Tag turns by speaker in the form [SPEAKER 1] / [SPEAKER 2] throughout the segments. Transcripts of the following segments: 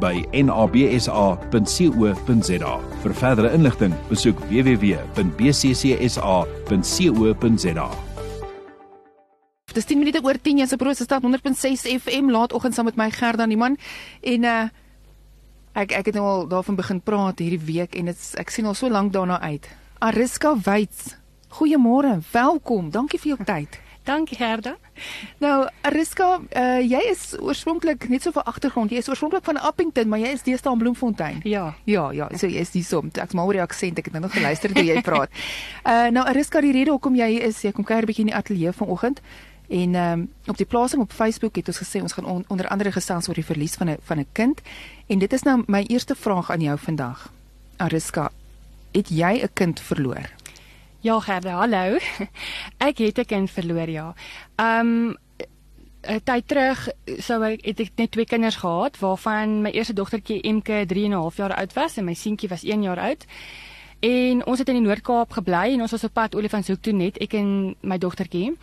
[SPEAKER 1] by nabsa.co.za. Vir verdere inligting, besoek www.bccsa.co.za.
[SPEAKER 2] Dis 10 minute oor 10 jy's op Rosestad 100.6 FM laatoggend saam met my Gerda Niemann en uh ek ek het nou al daarvan begin praat hierdie week en dit's ek sien al so lank daarna uit. Ariska Wyts. Goeiemôre, welkom. Dankie vir jou tyd.
[SPEAKER 3] Dankie Gerda.
[SPEAKER 2] Nou, Ariska, uh, jy is oorspronklik net so vir agtergrond. Jy is oorspronklik van Appington, maar jy is deesdae in Bloemfontein.
[SPEAKER 3] Ja.
[SPEAKER 2] Ja, ja, so jy is die som. Ek's maar oor die aksent. Ek het nou nog geluister toe jy praat. Uh nou Ariska, die rede hoekom jy is, jy kom kuier 'n bietjie in die ateljee vanoggend. En ehm um, op die plasing op Facebook het ons gesê ons gaan on, onder andere gesels oor die verlies van 'n van 'n kind. En dit is nou my eerste vraag aan jou vandag. Ariska, het jy 'n kind verloor?
[SPEAKER 3] Ja, Gerda, hallo. Ek het 'n kind verloor, ja. Um 'n tyd terug sou ek het ek net twee kinders gehad waarvan my eerste dogtertjie Emke 3 en 'n half jaar oud was en my seentjie was 1 jaar oud. En ons het in die Noord-Kaap gebly en ons was op pad Olifantshoek toe net ek en my dogtertjie.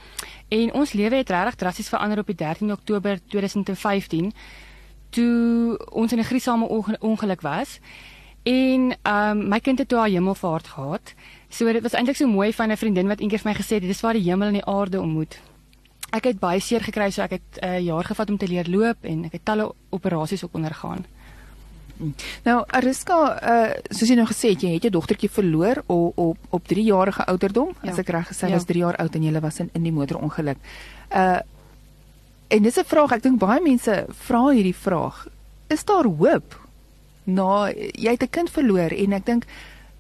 [SPEAKER 3] En ons lewe het regtig drasties verander op die 13 Oktober 2015 toe ons in 'n griesame ongeluk was. En um my kind het toe haar hemelvaart gehad. So dit was eintlik so mooi van 'n vriendin wat eendag vir my gesê het dis waar die hemel en die aarde ontmoet. Ek het baie seer gekry so ek het 'n uh, jaar gevat om te leer loop en ek het talle operasies ook ondergaan.
[SPEAKER 2] Nou Ariska, uh soos jy nou gesê het, jy het jou dogtertjie verloor op op op 3 jarige ouderdom. Ja. As ek reg gesê ja. was 3 jaar oud en jy was in in die motorongeluk. Uh en dis 'n vraag, ek dink baie mense vra hierdie vraag. Is daar hoop? Nou, jy het 'n kind verloor en ek dink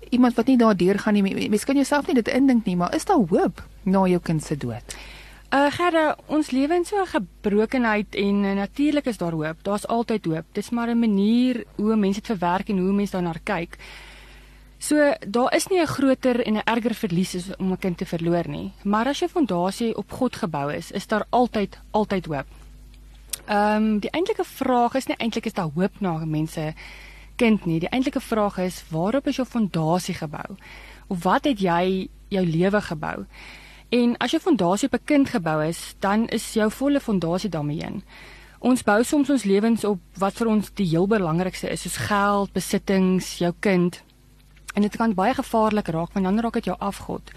[SPEAKER 2] iemand wat nie daardeur gaan nie. Mens kan jouself nie dit indink nie, maar is daar hoop na jou kind se dood?
[SPEAKER 3] Uh Gerda, ons lewe in so 'n gebrokenheid en uh, natuurlik is daar hoop. Daar's altyd hoop. Dis maar 'n manier hoe mense dit verwerk en hoe mense daarna kyk. So daar is nie 'n groter en 'n erger verlies as om 'n kind te verloor nie. Maar as jou fondasie op God gebou is, is daar altyd altyd hoop. Ehm um, die eintlike vraag is nie eintlik is daar hoop na mense kind nie. Die eintlike vraag is waarop is jou fondasie gebou? Of wat het jy jou lewe gebou? En as jou fondasie op 'n kind gebou is, dan is jou volle fondasie daarmee heen. Ons bou soms ons lewens op wat vir ons die heel belangrikste is, soos geld, besittings, jou kind. En dit kan baie gevaarlik raak want dan raak dit jou afgod.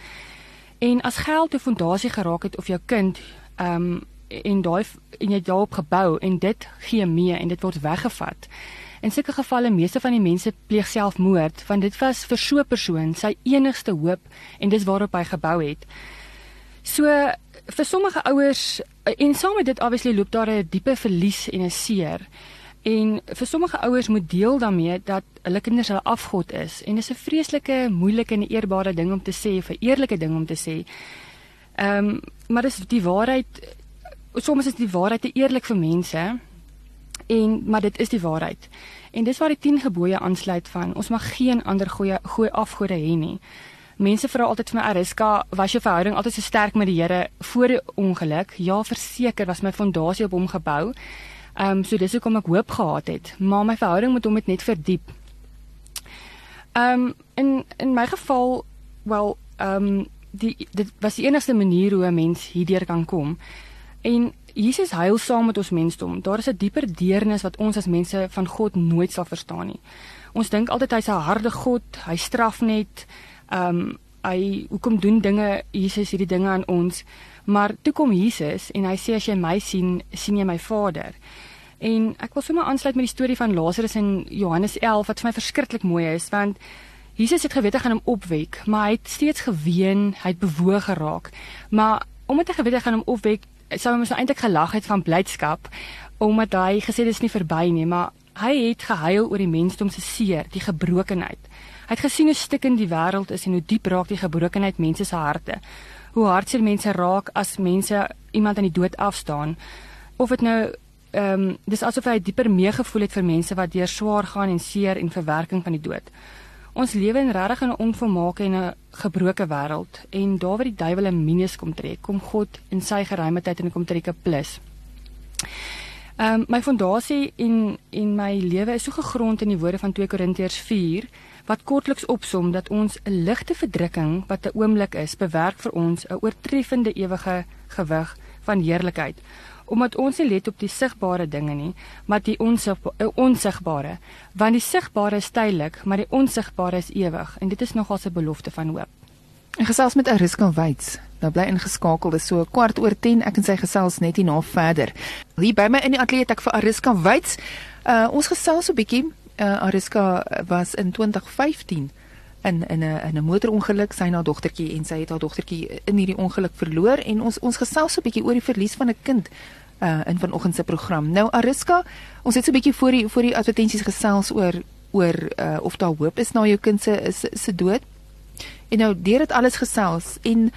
[SPEAKER 3] En as geld 'n fondasie geraak het of jou kind, ehm um, en daai en jy daarop gebou en dit gee mee en dit word weggevat. In sulke gevalle meeste van die mense pleeg selfmoord want dit was vir so 'n persoon sy enigste hoop en dis waarop hy gebou het. So vir sommige ouers en saam met dit obviously loop daar 'n diepe verlies en 'n seer. En vir sommige ouers moet deel daarmee dat hulle kinders hulle afgod is en dis 'n vreeslike, moeilike en eerbare ding om te sê, 'n eerlike ding om te sê. Ehm um, maar dis die waarheid soms is die waarheid te eerlik vir mense en maar dit is die waarheid. En dis waar die 10 gebooie aansluit van ons mag geen ander goeie goeie afgode hê nie. Mense vra altyd vir my Ariska, was jou verhouding altyd so sterk met die Here voor die ongeluk? Ja, verseker was my fondasie op hom gebou. Ehm um, so dis hoekom ek hoop gehad het, maar my verhouding met hom het net verdiep. Ehm um, in in my geval wel ehm um, die dit was die enigste manier hoe 'n mens hierdeur kan kom. En Jesus huil saam met ons mensdom. Daar is 'n dieper deernis wat ons as mense van God nooit sal verstaan nie. Ons dink altyd hy's 'n harde God, hy straf net. Ehm um, hy hoekom doen dinge Jesus hierdie dinge aan ons? Maar toe kom Jesus en hy sê as jy my sien, sien jy my Vader. En ek wil sommer aansluit met die storie van Lazarus in Johannes 11 wat vir my verskriklik mooi is want Jesus het geweet hy gaan hom opwek, maar hy het steeds geween, hy het bewoog geraak. Maar omdat hy geweet hy gaan hom opwek, sou hom so eintlik gelag het van blydskap omdat hy gesê dis nie verby nie, maar hy het gehuil oor die mensdom se seer, die gebrokenheid. Hy het gesien hoe stikkend die wêreld is en hoe diep raak die gebrokenheid mense se harte. Hoe hartseer mense raak as mense iemand aan die dood afstaan. Of dit nou ehm um, dis asof hy dieper meegevoel het vir mense wat deur swaar gaan en seer en verwerking van die dood. Ons lewe in regtig 'n onvermaake en 'n gebroke wêreld en daar waar die duiwel 'n minus kom trek, kom God in sy geruimheid en kom trek 'n plus. Ehm um, my fondasie in in my lewe is so gegrond in die woorde van 2 Korintiërs 4 wat kortliks opsom dat ons 'n ligte verdrukking wat 'n oomblik is, bewerk vir ons 'n oortreffende ewige gewig van heerlikheid omdat ons nie let op die sigbare dinge nie, maar die eh, onsigbare, want die sigbare is tydelik, maar die onsigbare is ewig en dit is nogal 'n belofte van hoop.
[SPEAKER 2] En gesels met Ariska Wyts. Nou bly ingeskakel, dis so kwart oor 10. Ek en sy gesels net hierna verder. Hier by my in die ateljee ek vir Ariska Wyts. Uh ons gesels so 'n bietjie. Uh Ariska was in 2015 in in 'n in 'n motorongeluk sy na dogtertjie en sy het haar dogtertjie in hierdie ongeluk verloor en ons ons gesels so 'n bietjie oor die verlies van 'n kind uh in vanoggend se program. Nou Ariska, ons het so 'n bietjie voor die voor die advertensies gesels oor oor uh of daar hoop is na jou kind se se dood. En nou deur dit alles gesels en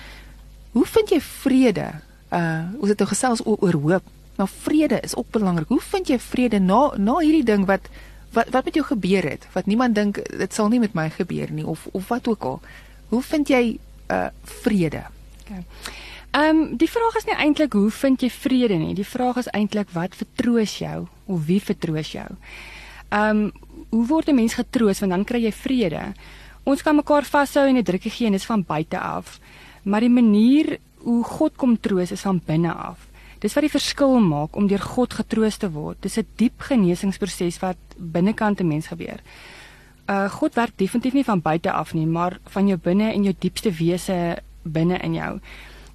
[SPEAKER 2] hoe vind jy vrede? Uh ons het nou gesels oor, oor hoop. Nou vrede is ook belangrik. Hoe vind jy vrede na na hierdie ding wat wat wat met jou gebeur het? Wat niemand dink dit sal nie met my gebeur nie of of wat ook al. Hoe vind jy uh vrede?
[SPEAKER 3] Okay. Ehm um, die vraag is nie eintlik hoe vind jy vrede nie. Die vraag is eintlik wat vertroos jou of wie vertroos jou? Ehm um, hoe word 'n mens getroos want dan kry jy vrede? Ons kan mekaar vashou en 'n drukkie gee en dit is van buite af. Maar die manier hoe God kom troos is van binne af. Dis wat die verskil maak om deur God getroos te word. Dis 'n diep genesingsproses wat binnekant 'n mens gebeur. Uh God werk definitief nie van buite af nie, maar van jou binne en jou diepste wese binne in jou.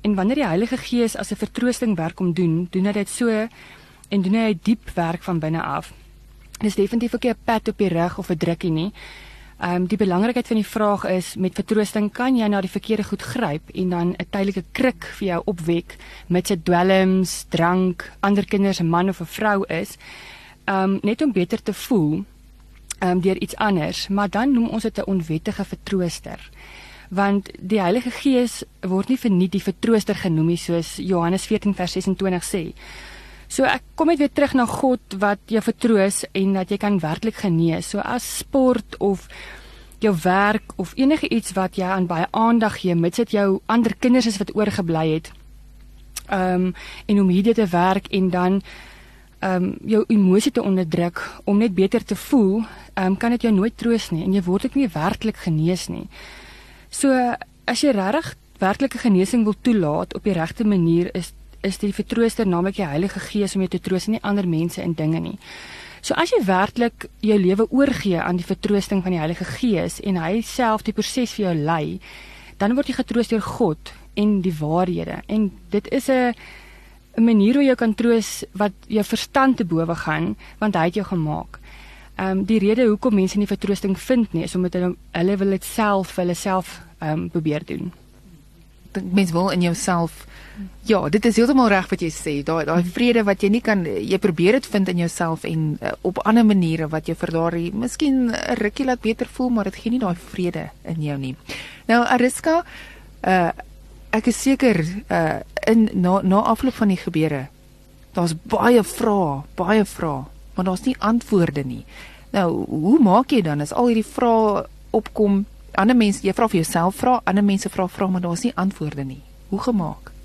[SPEAKER 3] En wanneer die Heilige Gees as 'n vertroosting werk om doen, doen hy dit so en doen hy diep werk van binne af. Dis definitief ook nie 'n pat op die rug of 'n drukkie nie. Ehm um, die belangrikheid van die vraag is met vertroosting kan jy na die verkeerde goed gryp en dan 'n tydelike krik vir jou opwek met se dwelms, drank, ander kinders, 'n man of 'n vrou is. Ehm um, net om beter te voel ehm um, deur iets anders, maar dan noem ons dit 'n onwettige vertrooster want die Heilige Gees word nie vir nie die vertrooster genoem nie soos Johannes 14 vers 26 sê. So ek kom net weer terug na God wat jou vertroos en dat jy kan werklik genees. So as sport of jou werk of enige iets wat jy aan baie aandag gee, mits dit jou ander kinders is wat oorgebly het. Ehm um, en om hierdie te werk en dan ehm um, jou emosie te onderdruk om net beter te voel, ehm um, kan dit jou nooit troos nie en jy word ook nie werklik genees nie. So as jy regtig werklike genesing wil toelaat op die regte manier is is die vertrooster naamlik die Heilige Gees om jou te troos en nie ander mense en dinge nie. So as jy werklik jou lewe oorgee aan die vertroosting van die Heilige Gees en hy self die proses vir jou lei, dan word jy getroos deur God en die waarhede. En dit is 'n 'n manier hoe jy kan troos wat jou verstand te bowe gaan want hy het jou gemaak. Ehm um, die rede hoekom mense nie vertroosting vind nie is omdat hulle hulle wil dit self vir hulle self ehm um, probeer doen.
[SPEAKER 2] Dink mens wil in jouself Ja, dit is heeltemal reg wat jy sê. Daai daai vrede wat jy nie kan jy probeer dit vind in jouself en uh, op ander maniere wat jou vir daardie miskien 'n rukkie laat beter voel, maar dit gee nie daai vrede in jou nie. Nou Ariska, uh ek is seker uh in na na afloop van die gebeure daar's baie vrae, baie vrae, maar daar's nie antwoorde nie. Nou, hoe maak jy dan as al hierdie vrae opkom? Ander mense, jy vra vir jouself vra, ander mense vra vra, maar daar's nie antwoorde nie. Hoe gemaak?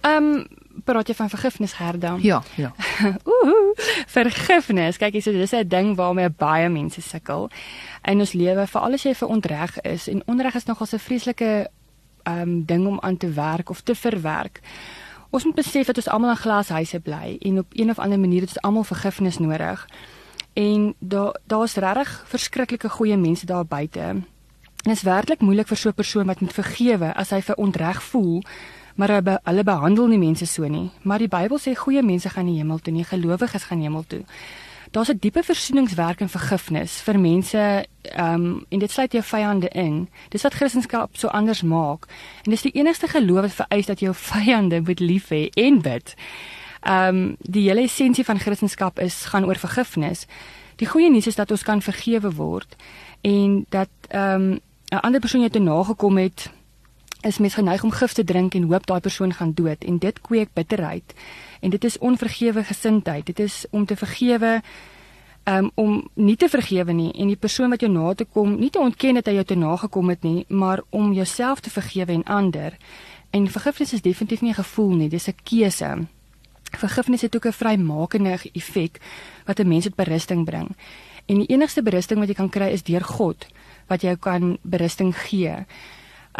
[SPEAKER 3] Ehm um, praat jy van vergifnis Gerda?
[SPEAKER 2] Ja, ja.
[SPEAKER 3] Ooh, vergifnis. Kyk, dis dis 'n ding waarmee baie mense sukkel in ons lewe, veral as jy vir onreg is en onreg is nogal 'n vreeslike ehm um, ding om aan te werk of te verwerk. Ons moet besef dat ons almal in glashuise bly en op een of ander manier het ons almal vergifnis nodig. En daar daar's regtig verskriklike goeie mense daar buite. Dit is werklik moeilik vir so 'n persoon wat moet vergewe as hy vir onreg voel maar hulle, hulle behandel nie mense so nie. Maar die Bybel sê goeie mense gaan die hemel toe, nie gelowiges gaan hemel toe. Daar's 'n diepe versoeningswerk en vergifnis vir mense ehm um, en dit sluit jou vyande in. Dis wat Christendom so anders maak. En dis die enigste geloof wat vereis dat jou vyande moet lief hê en bid. Ehm um, die hele essensie van Christendom is gaan oor vergifnis. Die goeie nuus is dat ons kan vergewe word en dat ehm um, 'n ander persoon jou te nagekom het is mens geneig om gif te drink en hoop daai persoon gaan dood en dit kweek bitterheid. En dit is onvergewe gesindheid. Dit is om te vergewe um, om nie te vergewe nie en die persoon wat jou na te kom nie te ontken dat hy jou te nagekom het nie, maar om jouself te vergewe en ander. En vergifnis is definitief nie 'n gevoel nie, dis 'n keuse. Vergifnis het ook 'n vrymakende effek wat 'n mens tot berusting bring. En die enigste berusting wat jy kan kry is deur God wat jou kan berusting gee.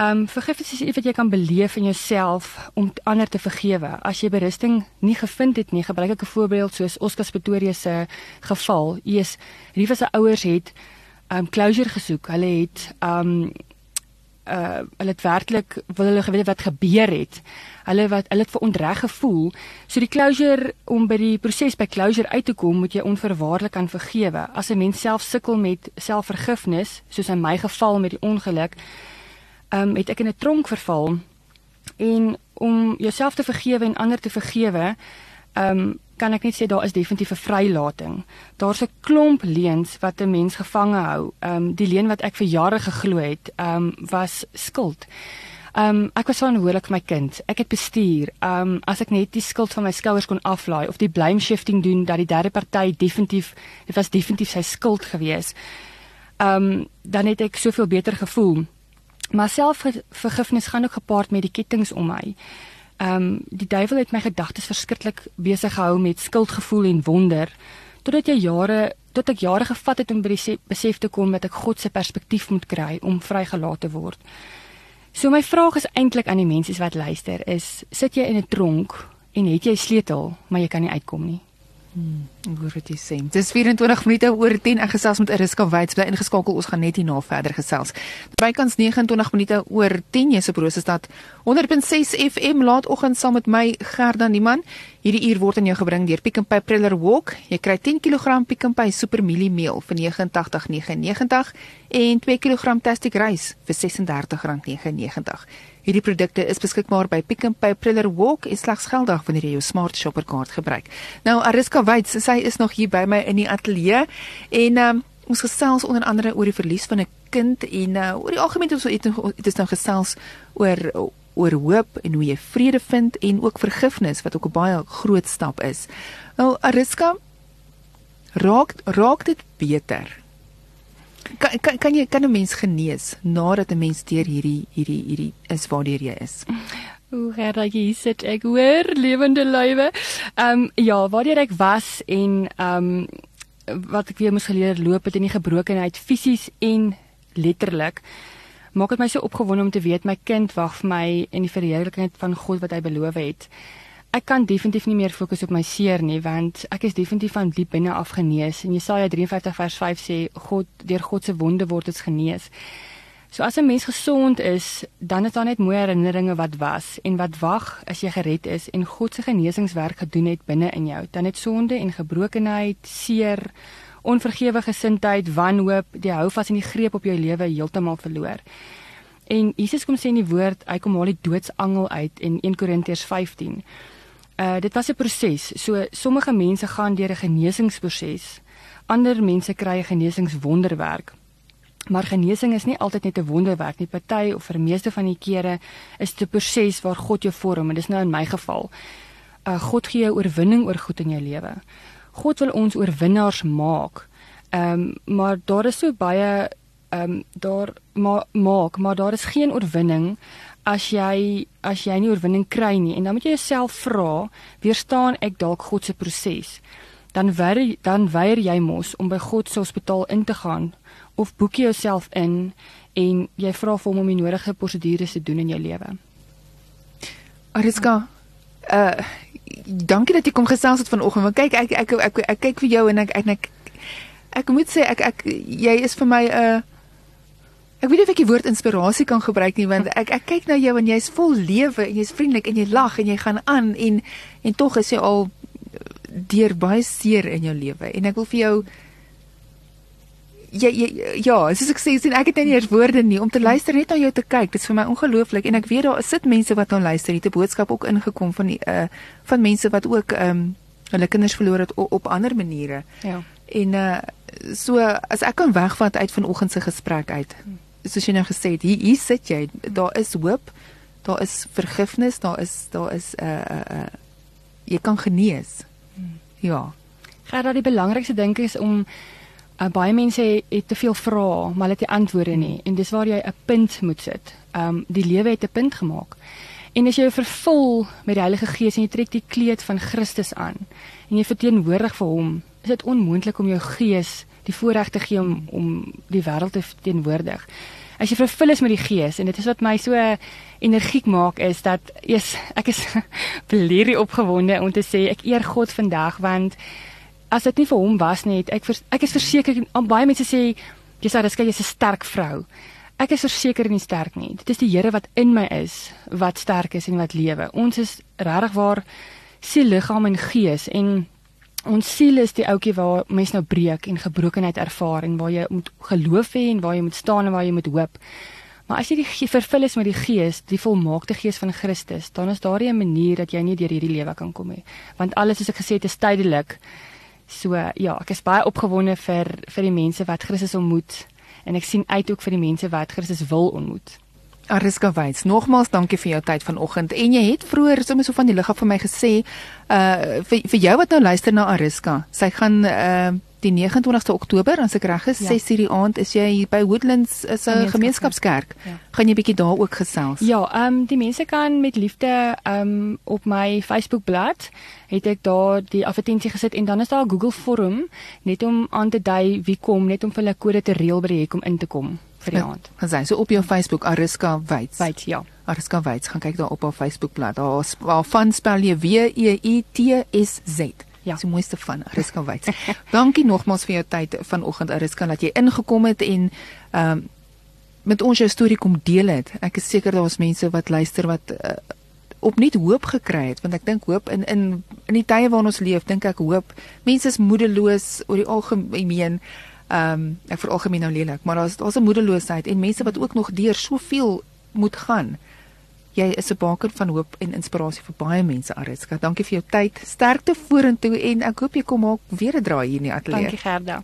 [SPEAKER 3] Um vergifnis is iets wat jy kan beleef in jouself om ander te vergewe. As jy berusting nie gevind het nie, gebruik ek 'n voorbeeld soos Oscar Pretorius se geval. Eers Riva se ouers het um closure gesoek. Hulle het um uh hulle het werklik wil hulle geweet wat gebeur het. Hulle wat hulle het verontreg gevoel. So die closure om by die proses by closure uit te kom, moet jy onverwaarlik kan vergewe. As 'n mens self sukkel met selfvergifnis, soos in my geval met die ongeluk, um het ek in 'n tronk verval en om jouself te vergewe en ander te vergewe, um kan ek net sê daar is definitief 'n vrylating. Daar's 'n klomp leuns wat 'n mens gevange hou. Um, die leuen wat ek vir jare geglo het, um, was skuld. Ehm um, ek was verantwoordelik vir my kind. Ek het bestuur. Ehm um, as ek net die skuld van my skouers kon aflaai of die blame shifting doen dat die derde party definitief dit was definitief sy skuld gewees. Ehm um, dan het ek soveel beter gevoel. Maar selfvergifnis gaan ook gepaard met die kettinge om my. Ehm um, die duiwel het my gedagtes verskriklik besig gehou met skuldgevoel en wonder totdat jy jare tot ek jare gevat het om by die besef te kom dat ek God se perspektief moet kry om vrygelaat te word. So my vraag is eintlik aan die mense wat luister is sit jy in 'n tronk en het jy sleutel maar jy kan nie uitkom nie.
[SPEAKER 2] Hmm, hoor wat jy sê. Dis 24 minute oor 10 en gesels met Eriska Wyds bly ingeskakel. Ons gaan net hierna verder gesels. Bykans 29 minute oor 10 jy se Brosestad 100.6 FM laatoggend saam met my Gerda Niman. Hierdie uur word aan jou gebring deur Pick n Pay Priller Walk. Jy kry 10 kg Pick n Pay Super Mielie meel vir 89.99 en 2 kg Tastic Rice vir R36.99. Hierdie produkte is beskikbaar by Pick n Pay Priller Walk en slegs geldig wanneer jy jou Smart Shopper kaart gebruik. Nou Ariska Wyds, sy is nog hier by my in die ateljee en um, ons gesels onder andere oor die verlies van 'n kind en uh, oor die algemeen ons het, het ons nou gesels oor oor hoop en hoe jy vrede vind en ook vergifnis wat ook 'n baie groot stap is. Nou Ariska raak raak dit beter kan kan kan jy kan 'n mens genees nadat 'n mens deur hierdie hierdie hierdie is waardeur jy is?
[SPEAKER 3] O, Gerrie, sit ek hoor lewende lywe. Ehm um, ja, waardeur ek was en ehm um, wat ek weer moes geleer loop het in die gebrokenheid fisies en letterlik. Maak dit my so opgewonde om te weet my kind wag vir my in die verheerlikheid van God wat hy beloof het ek kan definitief nie meer fokus op my seer nie want ek is definitief van diep binne af genees en Jesaja 53 vers 5 sê God deur God se wonde word ons genees. So as 'n mens gesond is, dan is daar net mooi herinneringe wat was en wat wag as jy gered is en God se genesingswerk gedoen het binne in jou. Dan het sonde en gebrokenheid, seer, onvergewe gesindheid, wanhoop, die hou vas in die greep op jou lewe heeltemal verloor. En Jesus kom sê in die woord, hy kom haal die doodsangel uit in 1 Korintiërs 15. Uh dit was 'n proses. So sommige mense gaan deur 'n genesingsproses. Ander mense kry 'n genesingswonderwerk. Maar genesing is nie altyd net 'n wonderwerk nie. Party of vir meeste van die kere is dit 'n proses waar God jou vorm en dis nou in my geval. Uh God gee jou oorwinning oor goed in jou lewe. God wil ons oorwinnaars maak. Ehm um, maar daar is so baie ehm um, daar ma maak, maar daar is geen oorwinning as jy as jy nie oorwinning kry nie en dan moet jy jouself vra, weerstaan ek dalk God se proses? Dan weier dan weier jy mos om by God se hospitaal in te gaan of boek jouself in en jy vra vir hom om die nodige prosedures te doen in jou lewe.
[SPEAKER 2] Ariska, uh dankie dat jy kom gesels het vanoggend. Want kyk ek ek ek, ek, ek kyk vir jou en ek ek ek, ek moet sê ek ek jy is vir my 'n uh, Ek weet nie of ek die woord inspirasie kan gebruik nie want ek ek kyk na jou en jy's vol lewe en jy's vriendelik en jy lag en jy gaan aan en en tog is jy al deur baie seer in jou lewe. En ek wil vir jou ja ja ja soos ek sê sien ek het nie eers woorde nie. Om te luister net na jou te kyk dit is vir my ongelooflik. En ek weet daar sit mense wat nou luister 'n boodskap ook ingekom van die uh van mense wat ook ehm um, hulle kinders verloor het op, op ander maniere.
[SPEAKER 3] Ja.
[SPEAKER 2] En uh so as ek kan wegvat uit vanoggend se gesprek uit hmm soos jy nou gesê het, hier, hier sit jy. Daar is hoop. Daar is vergifnis, daar is daar is 'n uh, 'n uh, uh, jy kan genees. Hmm. Ja.
[SPEAKER 3] Gerda, die belangrikste ding is om uh, baie mense het, het te veel vrae, maar hulle het nie antwoorde nie en dis waar jy 'n punt moet sit. Ehm um, die lewe het 'n punt gemaak. En as jy vervul met die Heilige Gees en jy trek die kleed van Christus aan en jy verteenwoordig vir hom, is dit onmoontlik om jou gees die voorreg te gee om om die wêreld te verteenwoordig. As jy vervul is met die Gees en dit is wat my so energiek maak is dat eers ek is belerie opgewonde om te sê ek eer God vandag want as dit nie vir hom was nie, ek vers, ek is verseker baie mense sê jy sê dis jy's 'n sterk vrou. Ek is verseker nie sterk nie. Dit is die Here wat in my is wat sterk is en wat lewe. Ons is regtig waar siel, liggaam en gees en ons siel is die ouetjie waar mense nou breek en gebrokenheid ervaar en waar jy moet geloof hê en waar jy moet staan en waar jy moet hoop. Maar as jy die vervul is met die gees, die volmaakte gees van Christus, dan is daar 'n manier dat jy nie deur hierdie lewe kan kom nie. Want alles soos ek gesê het is tydelik. So ja, ek is baie opgewonde vir vir die mense wat Christus ontmoet en ek sien uit ook vir die mense wat Christus wil ontmoet.
[SPEAKER 2] Ariska Weits, nogmaals dankie vir jou tyd vanoggend. En jy het vroeër sommer so van die lig af vir my gesê, uh vir vir jou wat nou luister na Ariska, sy gaan uh die 29ste Oktober, as ek reg is, ja. 6:00 die aand is jy hier by Woodlands is 'n gemeenskapskerk. Ja. Gaan jy bietjie daar ook gesels?
[SPEAKER 3] Ja, ehm um, die mense kan met liefde ehm um, op my Facebook bladsy het ek daar die advertensie gesit en dan is daar 'n Google vorm net om aan te dui wie kom, net om vir hulle kode te reël by die hek om in te kom vir die aand.
[SPEAKER 2] Gaan sy so op jou Facebook Ariska Weits.
[SPEAKER 3] Weits, ja.
[SPEAKER 2] Ariska Weits, gaan kyk daar op haar Facebook bladsy. Daar waar van spel jy W E I T S Z. Ja, so mooiste van Ariska Weits. Dankie nogmaals vir jou tyd vanoggend Ariska dat jy ingekom het en ehm um, met ons jou storie kom deel het. Ek is seker daar's mense wat luister wat uh, opnuut hoop gekry het want ek dink hoop in in in die tye waarin ons leef dink ek hoop mense is moedeloos oor die algemeen ehm um, ek vir algemeen nou lelik maar daar's daar's 'n moedeloosheid en mense wat ook nog deur soveel moet gaan. Jy is 'n baken van hoop en inspirasie vir baie mense Ariska dankie vir jou tyd. Sterkte vorentoe en ek hoop jy kom maak weer 'n draai hier in die ateljee.
[SPEAKER 3] Dankie Gerda